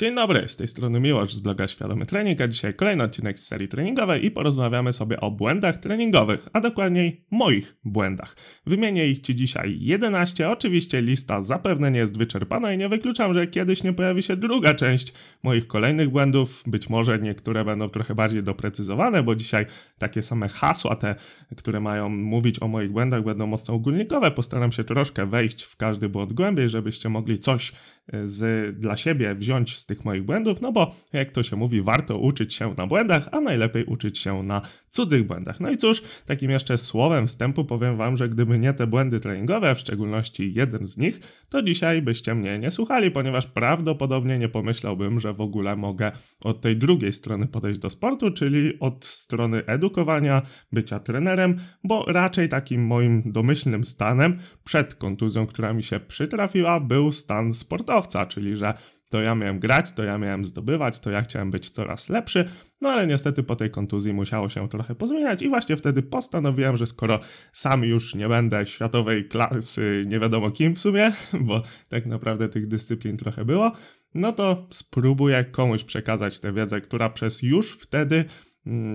Dzień dobry, z tej strony Miłosz z bloga Świadomy Trening, a dzisiaj kolejny odcinek z serii treningowej i porozmawiamy sobie o błędach treningowych, a dokładniej moich błędach. Wymienię ich Ci dzisiaj 11, oczywiście lista zapewne nie jest wyczerpana i nie wykluczam, że kiedyś nie pojawi się druga część moich kolejnych błędów, być może niektóre będą trochę bardziej doprecyzowane, bo dzisiaj takie same hasła, te, które mają mówić o moich błędach, będą mocno ogólnikowe, postaram się troszkę wejść w każdy błąd głębiej, żebyście mogli coś e, z, dla siebie wziąć z tych moich błędów, no bo jak to się mówi, warto uczyć się na błędach, a najlepiej uczyć się na cudzych błędach. No i cóż, takim jeszcze słowem wstępu powiem wam, że gdyby nie te błędy treningowe, w szczególności jeden z nich, to dzisiaj byście mnie nie słuchali, ponieważ prawdopodobnie nie pomyślałbym, że w ogóle mogę od tej drugiej strony podejść do sportu, czyli od strony edukowania, bycia trenerem, bo raczej takim moim domyślnym stanem przed kontuzją, która mi się przytrafiła, był stan sportowca, czyli że to ja miałem grać, to ja miałem zdobywać, to ja chciałem być coraz lepszy, no ale niestety po tej kontuzji musiało się trochę pozmieniać i właśnie wtedy postanowiłem, że skoro sam już nie będę światowej klasy nie wiadomo kim w sumie, bo tak naprawdę tych dyscyplin trochę było, no to spróbuję komuś przekazać tę wiedzę, która przez już wtedy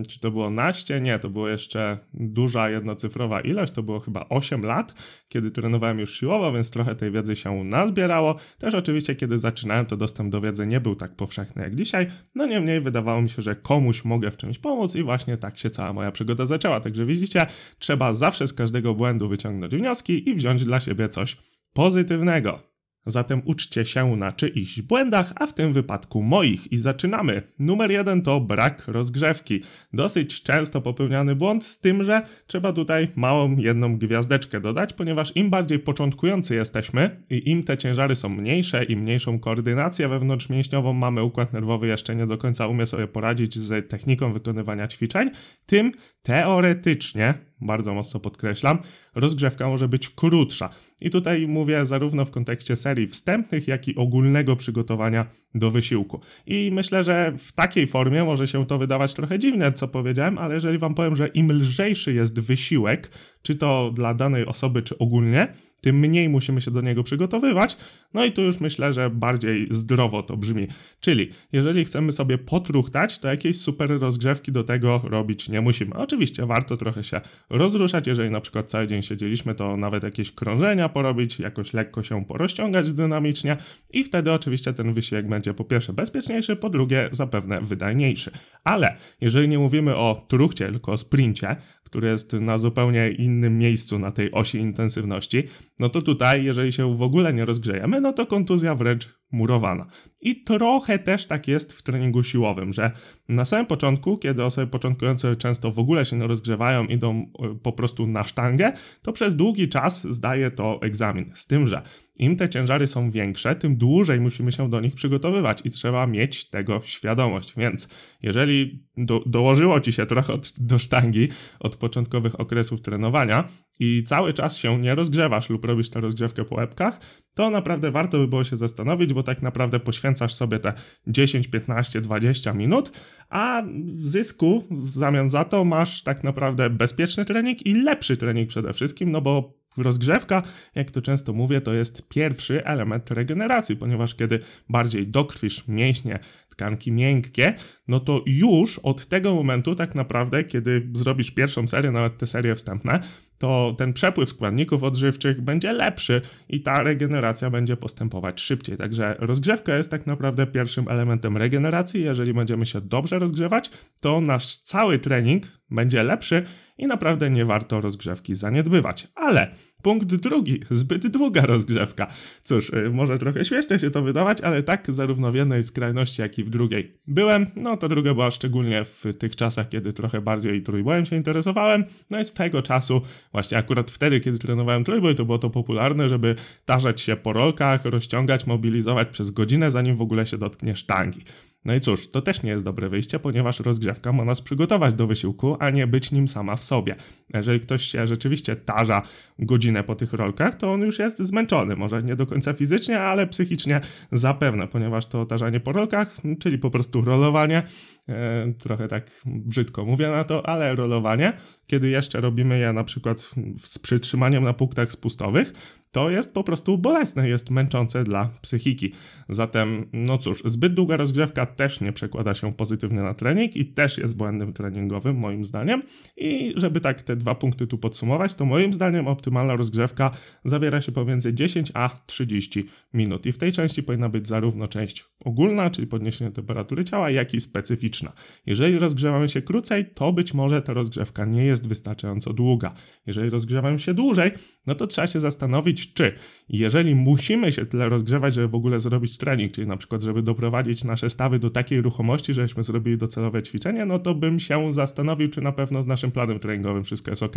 czy to było naście? Nie, to było jeszcze duża jednocyfrowa ilość, to było chyba 8 lat, kiedy trenowałem już siłowo, więc trochę tej wiedzy się nazbierało. Też oczywiście, kiedy zaczynałem, to dostęp do wiedzy nie był tak powszechny jak dzisiaj, no niemniej wydawało mi się, że komuś mogę w czymś pomóc i właśnie tak się cała moja przygoda zaczęła. Także widzicie, trzeba zawsze z każdego błędu wyciągnąć wnioski i wziąć dla siebie coś pozytywnego. Zatem uczcie się na czyichś błędach, a w tym wypadku moich. I zaczynamy. Numer jeden to brak rozgrzewki. Dosyć często popełniany błąd, z tym, że trzeba tutaj małą jedną gwiazdeczkę dodać, ponieważ im bardziej początkujący jesteśmy i im te ciężary są mniejsze i mniejszą koordynację wewnątrzmięśniową mamy, układ nerwowy jeszcze nie do końca umie sobie poradzić z techniką wykonywania ćwiczeń, tym teoretycznie bardzo mocno podkreślam, rozgrzewka może być krótsza. I tutaj mówię zarówno w kontekście serii wstępnych, jak i ogólnego przygotowania do wysiłku. I myślę, że w takiej formie może się to wydawać trochę dziwne, co powiedziałem, ale jeżeli wam powiem, że im lżejszy jest wysiłek, czy to dla danej osoby, czy ogólnie, tym mniej musimy się do niego przygotowywać. No i tu już myślę, że bardziej zdrowo to brzmi. Czyli jeżeli chcemy sobie potruchtać, to jakiejś super rozgrzewki do tego robić nie musimy. Oczywiście warto trochę się rozruszać, jeżeli na przykład cały dzień siedzieliśmy, to nawet jakieś krążenia porobić, jakoś lekko się porozciągać dynamicznie i wtedy oczywiście ten wysiłek będzie po pierwsze bezpieczniejszy, po drugie zapewne wydajniejszy. Ale jeżeli nie mówimy o truchcie, tylko o sprincie, który jest na zupełnie innym miejscu na tej osi intensywności, no to tutaj, jeżeli się w ogóle nie rozgrzejemy, no to kontuzja wręcz murowana. I trochę też tak jest w treningu siłowym, że na samym początku, kiedy osoby początkujące często w ogóle się nie rozgrzewają, idą e, po prostu na sztangę, to przez długi czas zdaje to egzamin. Z tym, że im te ciężary są większe, tym dłużej musimy się do nich przygotowywać i trzeba mieć tego świadomość. Więc jeżeli do, dołożyło ci się trochę od, do sztangi od początkowych okresów trenowania i cały czas się nie rozgrzewasz lub robisz tę rozgrzewkę po łebkach, to naprawdę warto by było się zastanowić, bo tak naprawdę poświęcasz sobie te 10, 15, 20 minut, a w zysku w zamian za to masz tak naprawdę bezpieczny trening i lepszy trening przede wszystkim, no bo Rozgrzewka, jak to często mówię, to jest pierwszy element regeneracji, ponieważ kiedy bardziej dokrwisz mięśnie, tkanki miękkie, no to już od tego momentu tak naprawdę, kiedy zrobisz pierwszą serię, nawet te serie wstępne, to ten przepływ składników odżywczych będzie lepszy i ta regeneracja będzie postępować szybciej. Także rozgrzewka jest tak naprawdę pierwszym elementem regeneracji. Jeżeli będziemy się dobrze rozgrzewać, to nasz cały trening będzie lepszy i naprawdę nie warto rozgrzewki zaniedbywać. Ale punkt drugi, zbyt długa rozgrzewka. Cóż, y, może trochę śmiesznie się to wydawać, ale tak zarówno w jednej skrajności, jak i w drugiej byłem. No to druga była szczególnie w tych czasach, kiedy trochę bardziej trójbojem się interesowałem. No i swego czasu, właśnie akurat wtedy, kiedy trenowałem trójboj, to było to popularne, żeby tarzać się po rolkach, rozciągać, mobilizować przez godzinę, zanim w ogóle się dotknie sztangi. No i cóż, to też nie jest dobre wyjście, ponieważ rozgrzewka ma nas przygotować do wysiłku, a nie być nim sama w sobie. Jeżeli ktoś się rzeczywiście tarza godzinę po tych rolkach, to on już jest zmęczony. Może nie do końca fizycznie, ale psychicznie zapewne, ponieważ to tarzanie po rolkach, czyli po prostu rolowanie, e, trochę tak brzydko mówię na to, ale rolowanie, kiedy jeszcze robimy je na przykład z przytrzymaniem na punktach spustowych, to jest po prostu bolesne, jest męczące dla psychiki. Zatem, no cóż, zbyt długa rozgrzewka też nie przekłada się pozytywnie na trening i też jest błędem treningowym, moim zdaniem. I żeby tak te dwa punkty tu podsumować, to moim zdaniem optymalna rozgrzewka zawiera się pomiędzy 10 a 30 minut. I w tej części powinna być zarówno część ogólna, czyli podniesienie temperatury ciała, jak i specyficzna. Jeżeli rozgrzewamy się krócej, to być może ta rozgrzewka nie jest wystarczająco długa. Jeżeli rozgrzewamy się dłużej, no to trzeba się zastanowić, czy jeżeli musimy się tyle rozgrzewać, żeby w ogóle zrobić trening, czyli na przykład, żeby doprowadzić nasze stawy do takiej ruchomości, żebyśmy zrobili docelowe ćwiczenie, no to bym się zastanowił, czy na pewno z naszym planem treningowym wszystko jest ok,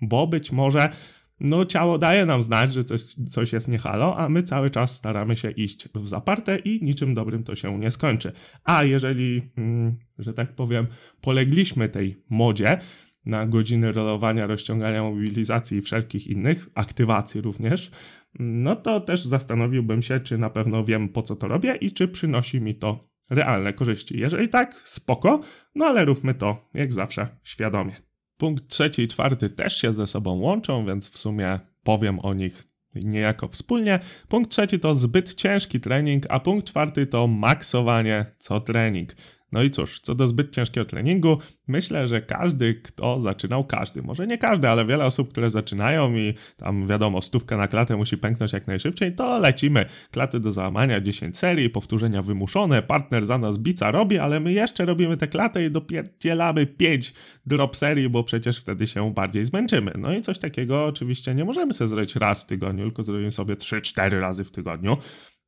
bo być może no ciało daje nam znać, że coś, coś jest niehalo, a my cały czas staramy się iść w zaparte i niczym dobrym to się nie skończy. A jeżeli, mm, że tak powiem, polegliśmy tej modzie, na godziny rolowania, rozciągania mobilizacji i wszelkich innych, aktywacji również, no to też zastanowiłbym się, czy na pewno wiem po co to robię i czy przynosi mi to realne korzyści. Jeżeli tak, spoko, no ale róbmy to jak zawsze świadomie. Punkt trzeci i czwarty też się ze sobą łączą, więc w sumie powiem o nich niejako wspólnie. Punkt trzeci to zbyt ciężki trening, a punkt czwarty to maksowanie co trening. No i cóż, co do zbyt ciężkiego treningu, myślę, że każdy, kto zaczynał, każdy, może nie każdy, ale wiele osób, które zaczynają i tam wiadomo, stówka na klatę musi pęknąć jak najszybciej, to lecimy. Klaty do załamania 10 serii, powtórzenia wymuszone, partner za nas bica robi, ale my jeszcze robimy tę klatę i dopierdzielamy 5 drop serii, bo przecież wtedy się bardziej zmęczymy. No i coś takiego oczywiście nie możemy sobie zrobić raz w tygodniu, tylko zrobimy sobie 3-4 razy w tygodniu.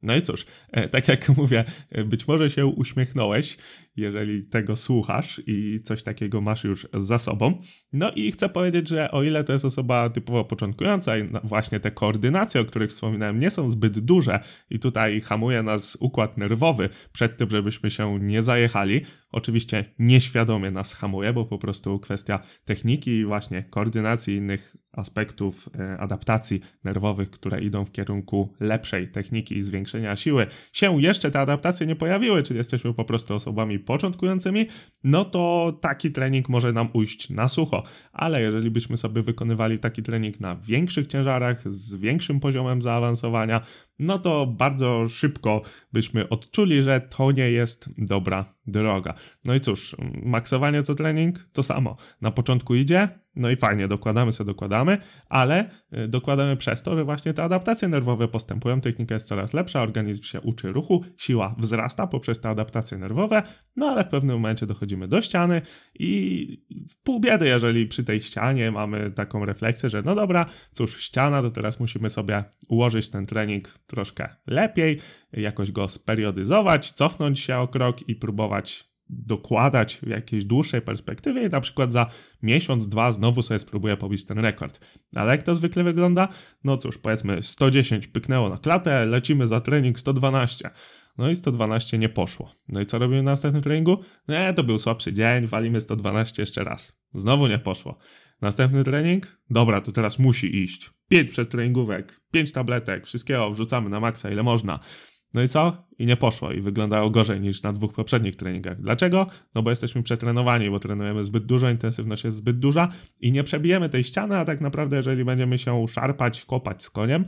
No i cóż, e, tak jak mówię, e, być może się uśmiechnąłeś, jeżeli tego słuchasz i coś takiego masz już za sobą. No i chcę powiedzieć, że o ile to jest osoba typowo początkująca i właśnie te koordynacje, o których wspominałem, nie są zbyt duże i tutaj hamuje nas układ nerwowy przed tym, żebyśmy się nie zajechali, oczywiście nieświadomie nas hamuje, bo po prostu kwestia techniki i właśnie koordynacji innych aspektów e, adaptacji nerwowych, które idą w kierunku lepszej techniki i zwiększenia siły, się jeszcze te adaptacje nie pojawiły, czyli jesteśmy po prostu osobami początkującymi, no to taki trening może nam ujść na sucho. Ale jeżeli byśmy sobie wykonywali taki trening na większych ciężarach, z większym poziomem zaawansowania, no to bardzo szybko byśmy odczuli, że to nie jest dobra droga. No i cóż, maksowanie co trening to samo. Na początku idzie, no i fajnie, dokładamy sobie, dokładamy, ale y, dokładamy przez to, że właśnie te adaptacje nerwowe postępują, technika jest coraz lepsza, organizm się uczy ruchu, siła wzrasta poprzez te adaptacje nerwowe, no ale w pewnym momencie dochodzimy do ściany i pół biedy, jeżeli przy tej ścianie mamy taką refleksję, że no dobra, cóż, ściana, to teraz musimy sobie ułożyć ten trening troszkę lepiej, jakoś go speriodyzować, cofnąć się o krok i próbować dokładać w jakiejś dłuższej perspektywie i na przykład za miesiąc, dwa znowu sobie spróbuję pobić ten rekord. Ale jak to zwykle wygląda? No cóż, powiedzmy 110 pyknęło na klatę, lecimy za trening 112. No i 112 nie poszło. No i co robimy na następnym treningu? Nie, to był słabszy dzień, walimy 112 jeszcze raz. Znowu nie poszło. Następny trening? Dobra, to teraz musi iść. 5 przedtreningówek, 5 tabletek, wszystkiego wrzucamy na maksa ile można. No i co? I nie poszło i wyglądało gorzej niż na dwóch poprzednich treningach. Dlaczego? No bo jesteśmy przetrenowani, bo trenujemy zbyt dużo, intensywność jest zbyt duża i nie przebijemy tej ściany, a tak naprawdę jeżeli będziemy się szarpać, kopać z koniem,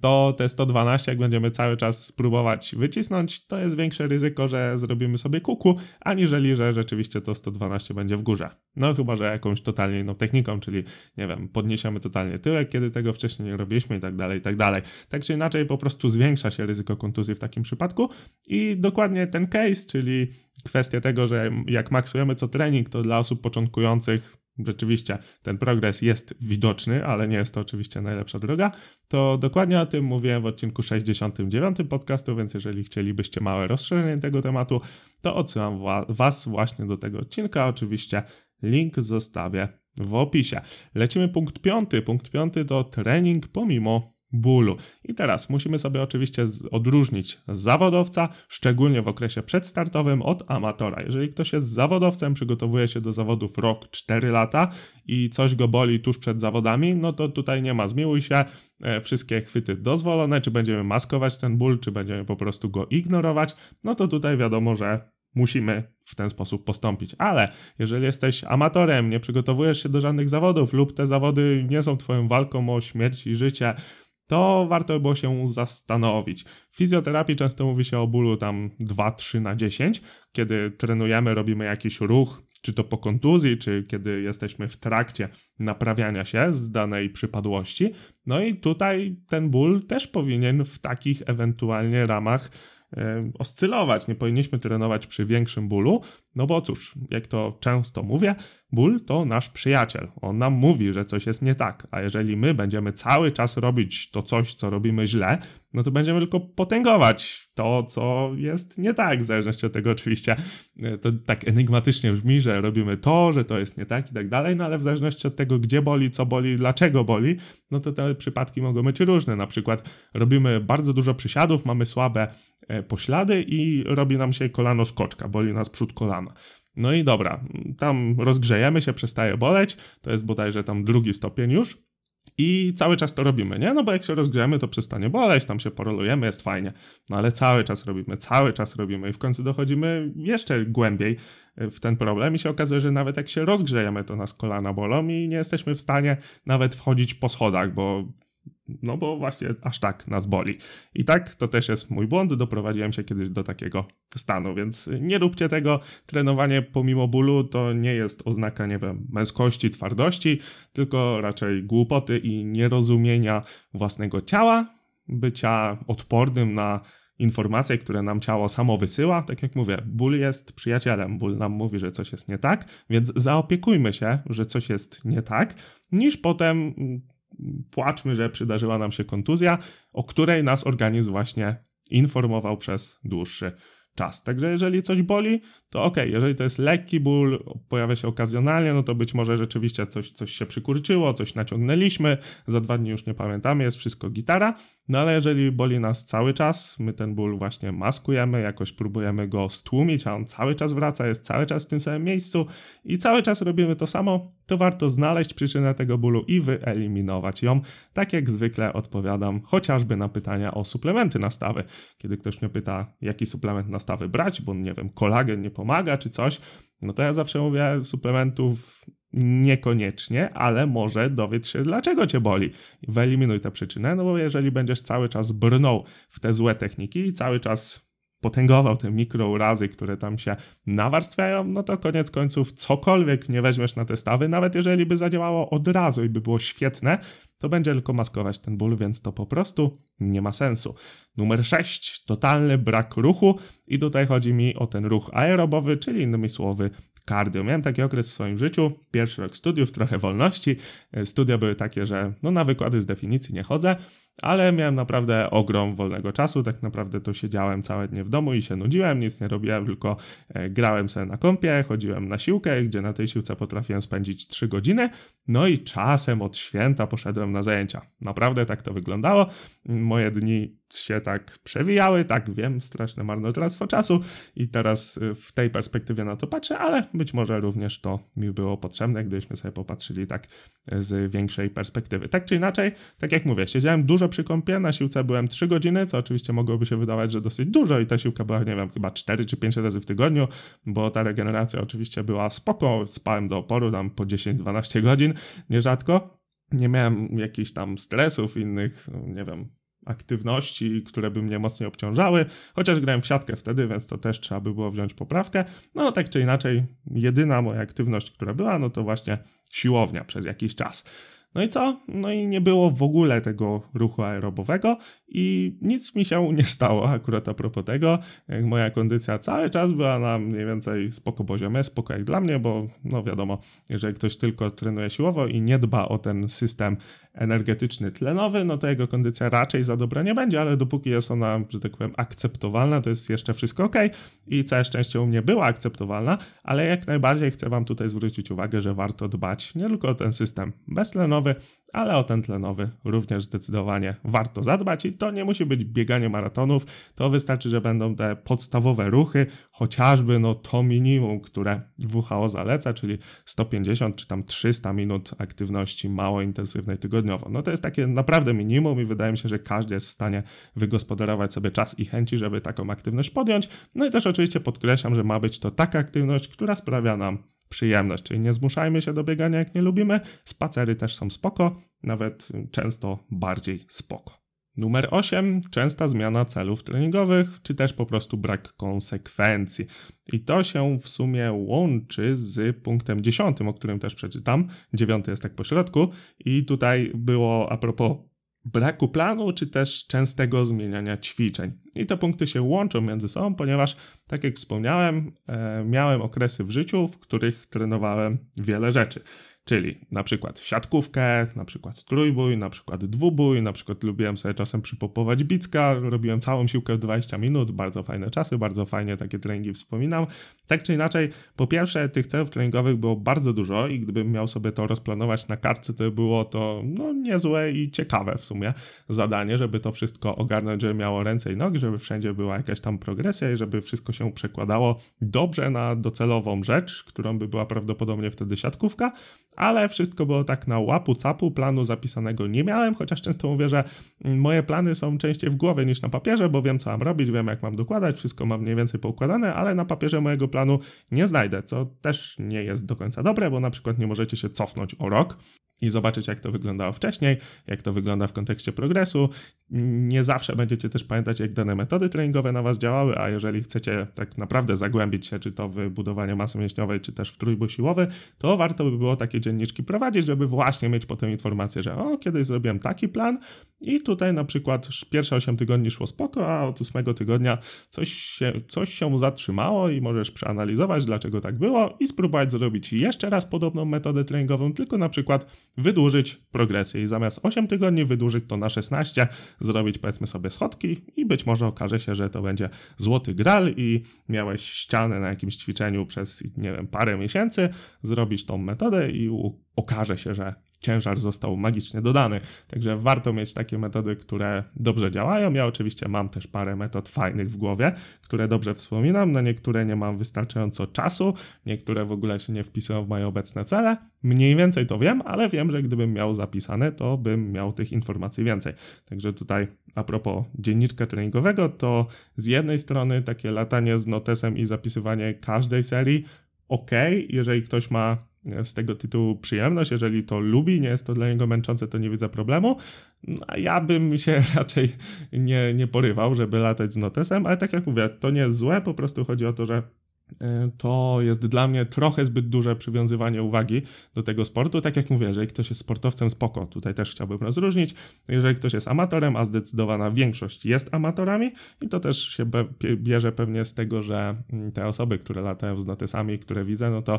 to te 112, jak będziemy cały czas spróbować wycisnąć, to jest większe ryzyko, że zrobimy sobie kuku, aniżeli, że rzeczywiście to 112 będzie w górze. No chyba, że jakąś totalnie inną techniką, czyli nie wiem, podniesiemy totalnie tyłek, kiedy tego wcześniej nie robiliśmy i tak dalej, i tak dalej. Tak czy inaczej po prostu zwiększa się ryzyko kontuzji w takim przypadku i dokładnie ten case, czyli kwestia tego, że jak maksujemy co trening, to dla osób początkujących rzeczywiście ten progres jest widoczny, ale nie jest to oczywiście najlepsza droga, to dokładnie o tym mówiłem w odcinku 69 podcastu, więc jeżeli chcielibyście małe rozszerzenie tego tematu, to odsyłam Was właśnie do tego odcinka. Oczywiście link zostawię w opisie. Lecimy punkt piąty. Punkt piąty to trening pomimo bólu. I teraz musimy sobie oczywiście odróżnić zawodowca, szczególnie w okresie przedstartowym, od amatora. Jeżeli ktoś jest zawodowcem, przygotowuje się do zawodów rok, 4 lata i coś go boli tuż przed zawodami, no to tutaj nie ma zmiłuj się, e, wszystkie chwyty dozwolone, czy będziemy maskować ten ból, czy będziemy po prostu go ignorować, no to tutaj wiadomo, że musimy w ten sposób postąpić. Ale jeżeli jesteś amatorem, nie przygotowujesz się do żadnych zawodów lub te zawody nie są twoją walką o śmierć i życie, to warto było się zastanowić. W fizjoterapii często mówi się o bólu tam 2-3 na 10, kiedy trenujemy, robimy jakiś ruch, czy to po kontuzji, czy kiedy jesteśmy w trakcie naprawiania się z danej przypadłości. No i tutaj ten ból też powinien w takich ewentualnie ramach oscylować, nie powinniśmy trenować przy większym bólu, no bo cóż, jak to często mówię, ból to nasz przyjaciel. On nam mówi, że coś jest nie tak, a jeżeli my będziemy cały czas robić to coś, co robimy źle, no to będziemy tylko potęgować to, co jest nie tak, w zależności od tego oczywiście, e, to tak enigmatycznie brzmi, że robimy to, że to jest nie tak i tak dalej, no ale w zależności od tego, gdzie boli, co boli, dlaczego boli, no to te przypadki mogą być różne. Na przykład robimy bardzo dużo przysiadów, mamy słabe e, poślady i robi nam się kolano skoczka, boli nas przód kolana. No i dobra, tam rozgrzejemy się, przestaje boleć, to jest bodajże tam drugi stopień już, i cały czas to robimy, nie? No bo jak się rozgrzejemy, to przestanie boleć, tam się porolujemy, jest fajnie. No ale cały czas robimy, cały czas robimy i w końcu dochodzimy jeszcze głębiej w ten problem i się okazuje, że nawet jak się rozgrzejemy, to nas kolana bolą i nie jesteśmy w stanie nawet wchodzić po schodach, bo no bo właśnie aż tak nas boli. I tak to też jest mój błąd. Doprowadziłem się kiedyś do takiego stanu, więc nie róbcie tego. Trenowanie pomimo bólu to nie jest oznaka, nie wiem, męskości, twardości, tylko raczej głupoty i nierozumienia własnego ciała, bycia odpornym na informacje, które nam ciało samo wysyła. Tak jak mówię, ból jest przyjacielem, ból nam mówi, że coś jest nie tak, więc zaopiekujmy się, że coś jest nie tak, niż potem płaczmy, że przydarzyła nam się kontuzja, o której nas organizm właśnie informował przez dłuższy czas. Także jeżeli coś boli, to ok, jeżeli to jest lekki ból, pojawia się okazjonalnie, no to być może rzeczywiście coś, coś się przykurczyło, coś naciągnęliśmy, za dwa dni już nie pamiętamy, jest wszystko gitara, no ale jeżeli boli nas cały czas, my ten ból właśnie maskujemy, jakoś próbujemy go stłumić, a on cały czas wraca, jest cały czas w tym samym miejscu i cały czas robimy to samo, to warto znaleźć przyczynę tego bólu i wyeliminować ją. Tak jak zwykle odpowiadam chociażby na pytania o suplementy nastawy. Kiedy ktoś mnie pyta, jaki suplement nastawy brać, bo nie wiem, kolagen nie pomaga czy coś, no to ja zawsze mówię suplementów niekoniecznie, ale może dowiedz się, dlaczego cię boli. Wyeliminuj tę przyczynę, no bo jeżeli będziesz cały czas brnął w te złe techniki i cały czas potęgował te mikrourazy, które tam się nawarstwiają, no to koniec końców cokolwiek nie weźmiesz na te stawy, nawet jeżeli by zadziałało od razu i by było świetne, to będzie tylko maskować ten ból, więc to po prostu nie ma sensu. Numer 6. Totalny brak ruchu i tutaj chodzi mi o ten ruch aerobowy, czyli innymi słowy cardio. Miałem taki okres w swoim życiu, pierwszy rok studiów, trochę wolności. E, studia były takie, że no na wykłady z definicji nie chodzę, ale miałem naprawdę ogrom wolnego czasu. Tak naprawdę to siedziałem całe dnie w domu i się nudziłem, nic nie robiłem, tylko e, grałem sobie na kąpie, chodziłem na siłkę, gdzie na tej siłce potrafiłem spędzić 3 godziny. No i czasem od święta poszedłem na zajęcia. Naprawdę tak to wyglądało. Moje dni się tak przewijały, tak wiem, straszne marnotrawstwo czasu i teraz y, w tej perspektywie na to patrzę, ale być może również to mi było potrzebne, gdybyśmy sobie popatrzyli tak y, z większej perspektywy. Tak czy inaczej, tak jak mówię, siedziałem dużo przy kąpie, na siłce byłem 3 godziny, co oczywiście mogłoby się wydawać, że dosyć dużo i ta siłka była, nie wiem, chyba 4 czy 5 razy w tygodniu, bo ta regeneracja oczywiście była spoko, spałem do oporu tam po 10-12 godzin, nierzadko, nie miałem jakichś tam stresów, innych, nie wiem, aktywności, które by mnie mocniej obciążały, chociaż grałem w siatkę wtedy, więc to też trzeba by było wziąć poprawkę. No tak czy inaczej, jedyna moja aktywność, która była, no to właśnie siłownia przez jakiś czas. No i co? No i nie było w ogóle tego ruchu aerobowego i nic mi się nie stało akurat a propos tego. Moja kondycja cały czas była na mniej więcej spoko poziomie, spoko jak dla mnie, bo no wiadomo, jeżeli ktoś tylko trenuje siłowo i nie dba o ten system energetyczny tlenowy, no to jego kondycja raczej za dobra nie będzie, ale dopóki jest ona, że tak powiem, akceptowalna, to jest jeszcze wszystko ok i całe szczęście u mnie była akceptowalna, ale jak najbardziej chcę Wam tutaj zwrócić uwagę, że warto dbać nie tylko o ten system beztlenowy, ale o ten tlenowy również zdecydowanie warto zadbać i to nie musi być bieganie maratonów, to wystarczy, że będą te podstawowe ruchy, chociażby no to minimum, które WHO zaleca, czyli 150 czy tam 300 minut aktywności mało intensywnej tygodniowo. No to jest takie naprawdę minimum i wydaje mi się, że każdy jest w stanie wygospodarować sobie czas i chęci, żeby taką aktywność podjąć. No i też oczywiście podkreślam, że ma być to taka aktywność, która sprawia nam przyjemność, czyli nie zmuszajmy się do biegania jak nie lubimy. Spacery też są spoko, nawet często bardziej spoko. Numer 8. Częsta zmiana celów treningowych, czy też po prostu brak konsekwencji. I to się w sumie łączy z punktem 10, o którym też przeczytam. Dziewiąty jest tak po środku. I tutaj było a propos braku planu, czy też częstego zmieniania ćwiczeń. I te punkty się łączą między sobą, ponieważ, tak jak wspomniałem, e, miałem okresy w życiu, w których trenowałem wiele rzeczy. Czyli na przykład siatkówkę, na przykład trójbój, na przykład dwubój, na przykład lubiłem sobie czasem przypopować bicka, robiłem całą siłkę w 20 minut, bardzo fajne czasy, bardzo fajnie takie treningi wspominam. Tak czy inaczej, po pierwsze tych celów treningowych było bardzo dużo i gdybym miał sobie to rozplanować na kartce, to było to no niezłe i ciekawe w sumie zadanie, żeby to wszystko ogarnąć, żeby miało ręce i nogi, żeby wszędzie była jakaś tam progresja i żeby wszystko się przekładało dobrze na docelową rzecz, którą by była prawdopodobnie wtedy siatkówka, ale wszystko było tak na łapu capu, planu zapisanego nie miałem, chociaż często mówię, że moje plany są częściej w głowie niż na papierze, bo wiem co mam robić, wiem jak mam dokładać, wszystko mam mniej więcej poukładane, ale na papierze mojego planu nie znajdę, co też nie jest do końca dobre, bo na przykład nie możecie się cofnąć o rok, i zobaczyć, jak to wyglądało wcześniej, jak to wygląda w kontekście progresu. Nie zawsze będziecie też pamiętać, jak dane metody treningowe na Was działały, a jeżeli chcecie tak naprawdę zagłębić się, czy to w budowanie masy mięśniowej, czy też w trójbój siłowy, to warto by było takie dzienniczki prowadzić, żeby właśnie mieć potem informację, że o, kiedyś zrobiłem taki plan i tutaj na przykład pierwsze 8 tygodni szło spoko, a od 8 tygodnia coś się, coś się zatrzymało i możesz przeanalizować, dlaczego tak było i spróbować zrobić jeszcze raz podobną metodę treningową, tylko na przykład wydłużyć progresję i zamiast 8 tygodni wydłużyć to na 16, zrobić powiedzmy sobie schodki i być może okaże się, że to będzie złoty gral i miałeś ścianę na jakimś ćwiczeniu przez, nie wiem, parę miesięcy, zrobić tą metodę i okaże się, że ciężar został magicznie dodany. Także warto mieć takie metody, które dobrze działają. Ja oczywiście mam też parę metod fajnych w głowie, które dobrze wspominam. Na niektóre nie mam wystarczająco czasu, niektóre w ogóle się nie wpisują w moje obecne cele. Mniej więcej to wiem, ale wiem, że gdybym miał zapisane, to bym miał tych informacji więcej. Także tutaj a propos dzienniczka treningowego, to z jednej strony takie latanie z notesem i zapisywanie każdej serii ok, jeżeli ktoś ma z tego tytułu przyjemność, jeżeli to lubi, nie jest to dla niego męczące, to nie widzę problemu. No, ja bym się raczej nie, nie porywał, żeby latać z notesem, ale tak jak mówię, to nie jest złe, po prostu chodzi o to, że to jest dla mnie trochę zbyt duże przywiązywanie uwagi do tego sportu. Tak jak mówię, jeżeli ktoś jest sportowcem, spoko. Tutaj też chciałbym rozróżnić. Jeżeli ktoś jest amatorem, a zdecydowana większość jest amatorami, i to też się bierze pewnie z tego, że mm, te osoby, które latają z notesami, które widzę, no to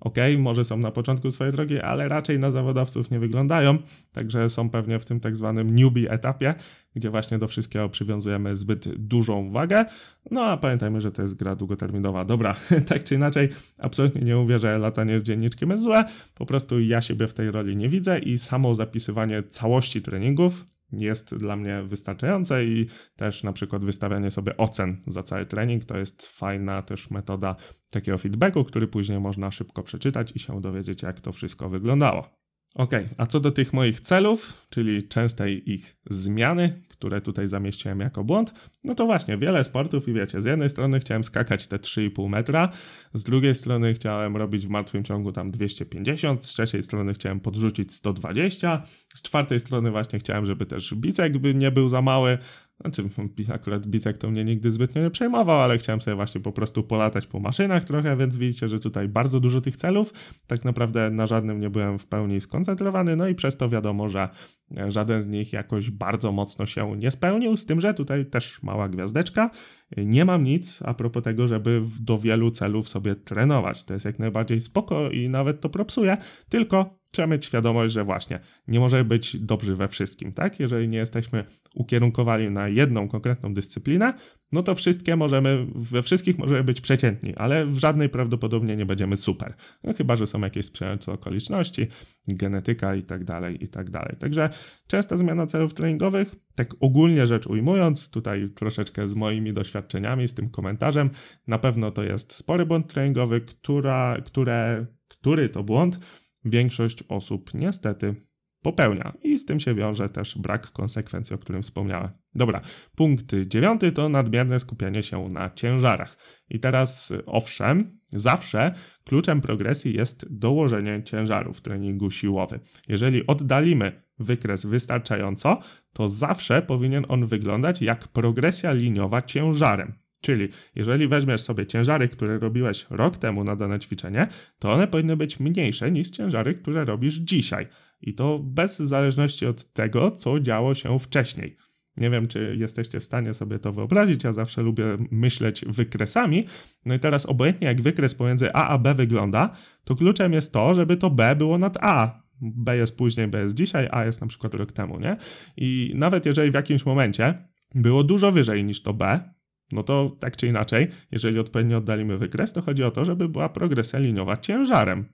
okej, okay, może są na początku swojej drogi, ale raczej na zawodowców nie wyglądają. Także są pewnie w tym tak zwanym newbie etapie, gdzie właśnie do wszystkiego przywiązujemy zbyt dużą wagę. No a pamiętajmy, że to jest gra długoterminowa. Dobra, tak czy inaczej, absolutnie nie mówię, że latanie z dzienniczkiem jest złe, po prostu ja siebie w tej roli nie widzę i samo zapisywanie całości treningów jest dla mnie wystarczające i też na przykład wystawianie sobie ocen za cały trening to jest fajna też metoda takiego feedbacku, który później można szybko przeczytać i się dowiedzieć, jak to wszystko wyglądało. Ok, a co do tych moich celów, czyli częstej ich zmiany, które tutaj zamieściłem jako błąd, no to właśnie wiele sportów i wiecie, z jednej strony chciałem skakać te 3,5 metra, z drugiej strony chciałem robić w martwym ciągu tam 250, z trzeciej strony chciałem podrzucić 120, z czwartej strony właśnie chciałem, żeby też bicek by nie był za mały, znaczy, akurat bicek to mnie nigdy zbytnio nie przejmował, ale chciałem sobie właśnie po prostu polatać po maszynach trochę, więc widzicie, że tutaj bardzo dużo tych celów. Tak naprawdę na żadnym nie byłem w pełni skoncentrowany, no i przez to wiadomo, że Żaden z nich jakoś bardzo mocno się nie spełnił, z tym, że tutaj też mała gwiazdeczka. Nie mam nic a propos tego, żeby do wielu celów sobie trenować. To jest jak najbardziej spoko i nawet to propsuje, tylko trzeba mieć świadomość, że właśnie nie może być dobrzy we wszystkim, tak? Jeżeli nie jesteśmy ukierunkowani na jedną konkretną dyscyplinę, no to wszystkie możemy, we wszystkich możemy być przeciętni, ale w żadnej prawdopodobnie nie będziemy super. No chyba, że są jakieś sprzyjające okoliczności, genetyka i tak dalej, i tak dalej. Także częsta zmiana celów treningowych, tak ogólnie rzecz ujmując, tutaj troszeczkę z moimi doświadczeniami, z tym komentarzem, na pewno to jest spory błąd treningowy, która, które, który to błąd większość osób niestety popełnia. I z tym się wiąże też brak konsekwencji, o którym wspomniałem. Dobra, punkt dziewiąty to nadmierne skupianie się na ciężarach. I teraz, owszem, zawsze kluczem progresji jest dołożenie ciężaru w treningu siłowym. Jeżeli oddalimy wykres wystarczająco, to zawsze powinien on wyglądać jak progresja liniowa ciężarem. Czyli jeżeli weźmiesz sobie ciężary, które robiłeś rok temu na dane ćwiczenie, to one powinny być mniejsze niż ciężary, które robisz dzisiaj. I to bez zależności od tego, co działo się wcześniej. Nie wiem, czy jesteście w stanie sobie to wyobrazić. Ja zawsze lubię myśleć wykresami. No i teraz, obojętnie jak wykres pomiędzy A a B wygląda, to kluczem jest to, żeby to B było nad A. B jest później, B jest dzisiaj, A jest na przykład rok temu, nie? I nawet jeżeli w jakimś momencie było dużo wyżej niż to B, no to tak czy inaczej, jeżeli odpowiednio oddalimy wykres, to chodzi o to, żeby była progresja liniowa ciężarem.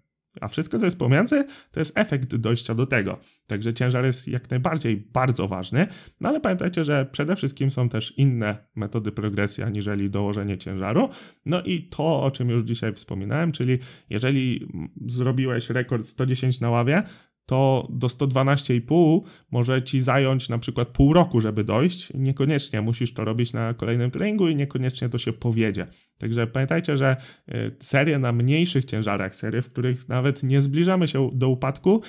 A wszystko, co jest pomiędzy, to jest efekt dojścia do tego. Także ciężar jest jak najbardziej bardzo ważny, no ale pamiętajcie, że przede wszystkim są też inne metody progresji aniżeli dołożenie ciężaru. No i to, o czym już dzisiaj wspominałem, czyli jeżeli zrobiłeś rekord 110 na ławie, to do 112,5 może ci zająć na przykład pół roku, żeby dojść. Niekoniecznie musisz to robić na kolejnym treningu i niekoniecznie to się powiedzie. Także pamiętajcie, że y, serie na mniejszych ciężarach, serie, w których nawet nie zbliżamy się do upadku,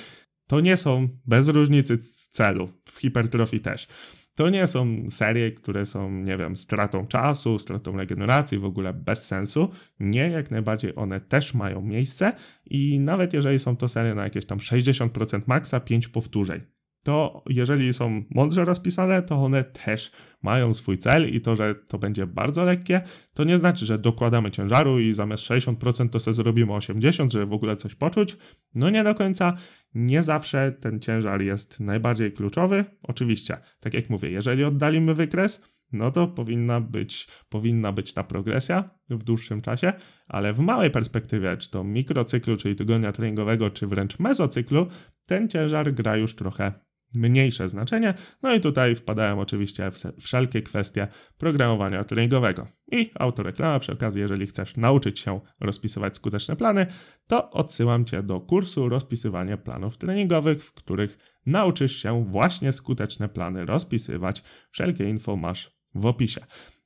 to nie są bez różnicy celu. W hipertrofii też. To nie są serie, które są, nie wiem, stratą czasu, stratą regeneracji, w ogóle bez sensu. Nie, jak najbardziej one też mają miejsce i nawet jeżeli są to serie na jakieś tam 60% maksa, 5 powtórzeń to jeżeli są mądrze rozpisane, to one też mają swój cel i to, że to będzie bardzo lekkie, to nie znaczy, że dokładamy ciężaru i zamiast 60% to sobie zrobimy 80%, żeby w ogóle coś poczuć. No nie do końca. Nie zawsze ten ciężar jest najbardziej kluczowy. Oczywiście, tak jak mówię, jeżeli oddalimy wykres, no to powinna być, powinna być ta progresja w dłuższym czasie, ale w małej perspektywie, czy to mikrocyklu, czyli tygodnia treningowego, czy wręcz mezocyklu, ten ciężar gra już trochę mniejsze znaczenie. No i tutaj wpadają oczywiście wszelkie kwestie programowania treningowego. I autoreklama przy okazji, jeżeli chcesz nauczyć się rozpisywać skuteczne plany, to odsyłam Cię do kursu rozpisywania planów treningowych, w których nauczysz się właśnie skuteczne plany rozpisywać. Wszelkie info masz w opisie.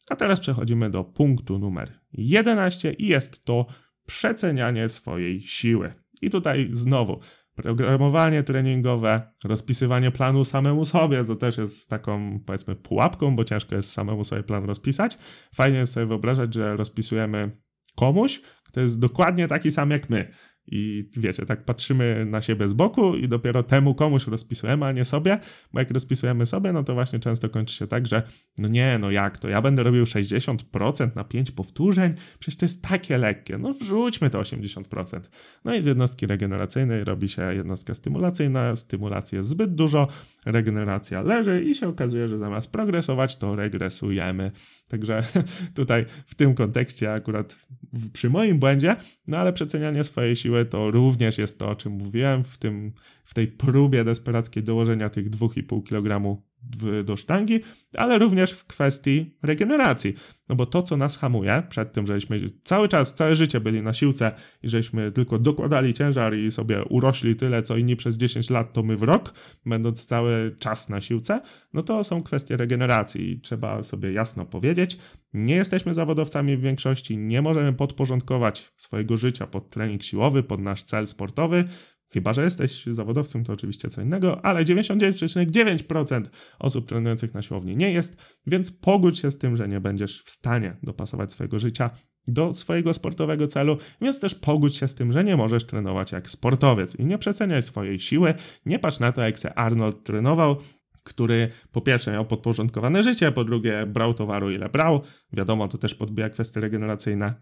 A teraz przechodzimy do punktu numer 11 i jest to przecenianie swojej siły. I tutaj znowu programowanie treningowe, rozpisywanie planu samemu sobie, to też jest taką powiedzmy pułapką, bo ciężko jest samemu sobie plan rozpisać. Fajnie jest sobie wyobrażać, że rozpisujemy komuś, kto jest dokładnie taki sam jak my. I wiecie, tak patrzymy na siebie z boku i dopiero temu komuś rozpisujemy, a nie sobie, bo jak rozpisujemy sobie, no to właśnie często kończy się tak, że no nie, no jak to, ja będę robił 60% na 5 powtórzeń, przecież to jest takie lekkie, no wrzućmy to 80%. No i z jednostki regeneracyjnej robi się jednostka stymulacyjna, stymulacji jest zbyt dużo, regeneracja leży i się okazuje, że zamiast progresować, to regresujemy. Także tutaj w tym kontekście akurat przy moim błędzie, no ale przecenianie swojej siły to również jest to, o czym mówiłem w, tym, w tej próbie desperackiej dołożenia tych 2,5 kg do sztangi, ale również w kwestii regeneracji. No bo to, co nas hamuje przed tym, żeśmy cały czas, całe życie byli na siłce i żeśmy tylko dokładali ciężar i sobie urośli tyle, co inni przez 10 lat, to my w rok, będąc cały czas na siłce, no to są kwestie regeneracji i trzeba sobie jasno powiedzieć, nie jesteśmy zawodowcami w większości, nie możemy podporządkować swojego życia pod trening siłowy, pod nasz cel sportowy, Chyba, że jesteś zawodowcem, to oczywiście co innego, ale 99,9% osób trenujących na siłowni nie jest, więc pogódź się z tym, że nie będziesz w stanie dopasować swojego życia do swojego sportowego celu, więc też pogódź się z tym, że nie możesz trenować jak sportowiec. I nie przeceniaj swojej siły, nie patrz na to, jak se Arnold trenował, który po pierwsze miał podporządkowane życie, po drugie brał towaru ile brał, wiadomo, to też podbija kwestie regeneracyjne,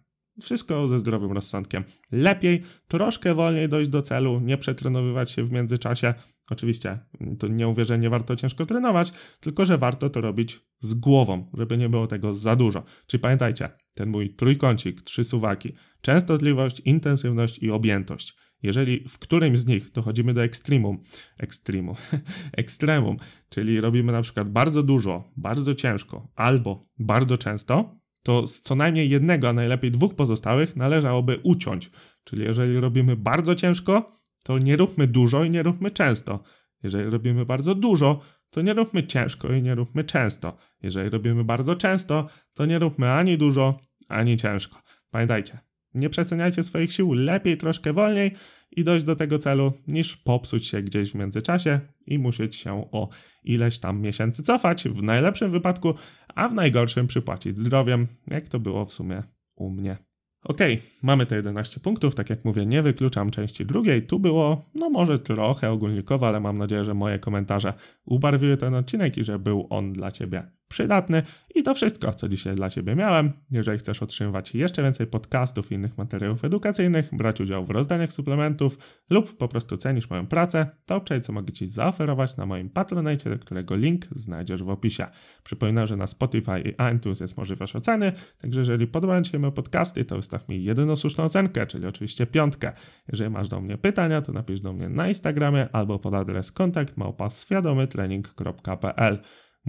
wszystko ze zdrowym rozsądkiem. Lepiej troszkę wolniej dojść do celu, nie przetrenowywać się w międzyczasie. Oczywiście to nie mówię, że nie warto ciężko trenować, tylko że warto to robić z głową, żeby nie było tego za dużo. Czyli pamiętajcie, ten mój trójkącik, trzy suwaki, częstotliwość, intensywność i objętość. Jeżeli w którymś z nich dochodzimy do ekstremum, ekstremum, ekstremum, czyli robimy na przykład bardzo dużo, bardzo ciężko albo bardzo często, to z co najmniej jednego, a najlepiej dwóch pozostałych należałoby uciąć. Czyli jeżeli robimy bardzo ciężko, to nie róbmy dużo i nie róbmy często. Jeżeli robimy bardzo dużo, to nie róbmy ciężko i nie róbmy często. Jeżeli robimy bardzo często, to nie róbmy ani dużo, ani ciężko. Pamiętajcie, nie przeceniajcie swoich sił, lepiej troszkę wolniej i dojść do tego celu, niż popsuć się gdzieś w międzyczasie i musieć się o ileś tam miesięcy cofać, w najlepszym wypadku, a w najgorszym przypłacić zdrowiem, jak to było w sumie u mnie. Ok, mamy te 11 punktów, tak jak mówię, nie wykluczam części drugiej. Tu było, no może trochę ogólnikowo, ale mam nadzieję, że moje komentarze ubarwiły ten odcinek i że był on dla Ciebie przydatny. I to wszystko, co dzisiaj dla Ciebie miałem. Jeżeli chcesz otrzymywać jeszcze więcej podcastów i innych materiałów edukacyjnych, brać udział w rozdaniach suplementów lub po prostu cenisz moją pracę, to obczaj, co mogę Ci zaoferować na moim Patronite, do którego link znajdziesz w opisie. Przypominam, że na Spotify i iTunes jest możliwość oceny, także jeżeli podobają Ci się moje podcasty, to wystaw mi jedyną słuszną ocenkę, czyli oczywiście piątkę. Jeżeli masz do mnie pytania, to napisz do mnie na Instagramie albo pod adres kontakt małpa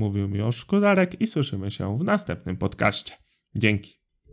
Mówił mi o Szkodarek i słyszymy się w następnym podcaście. Dzięki.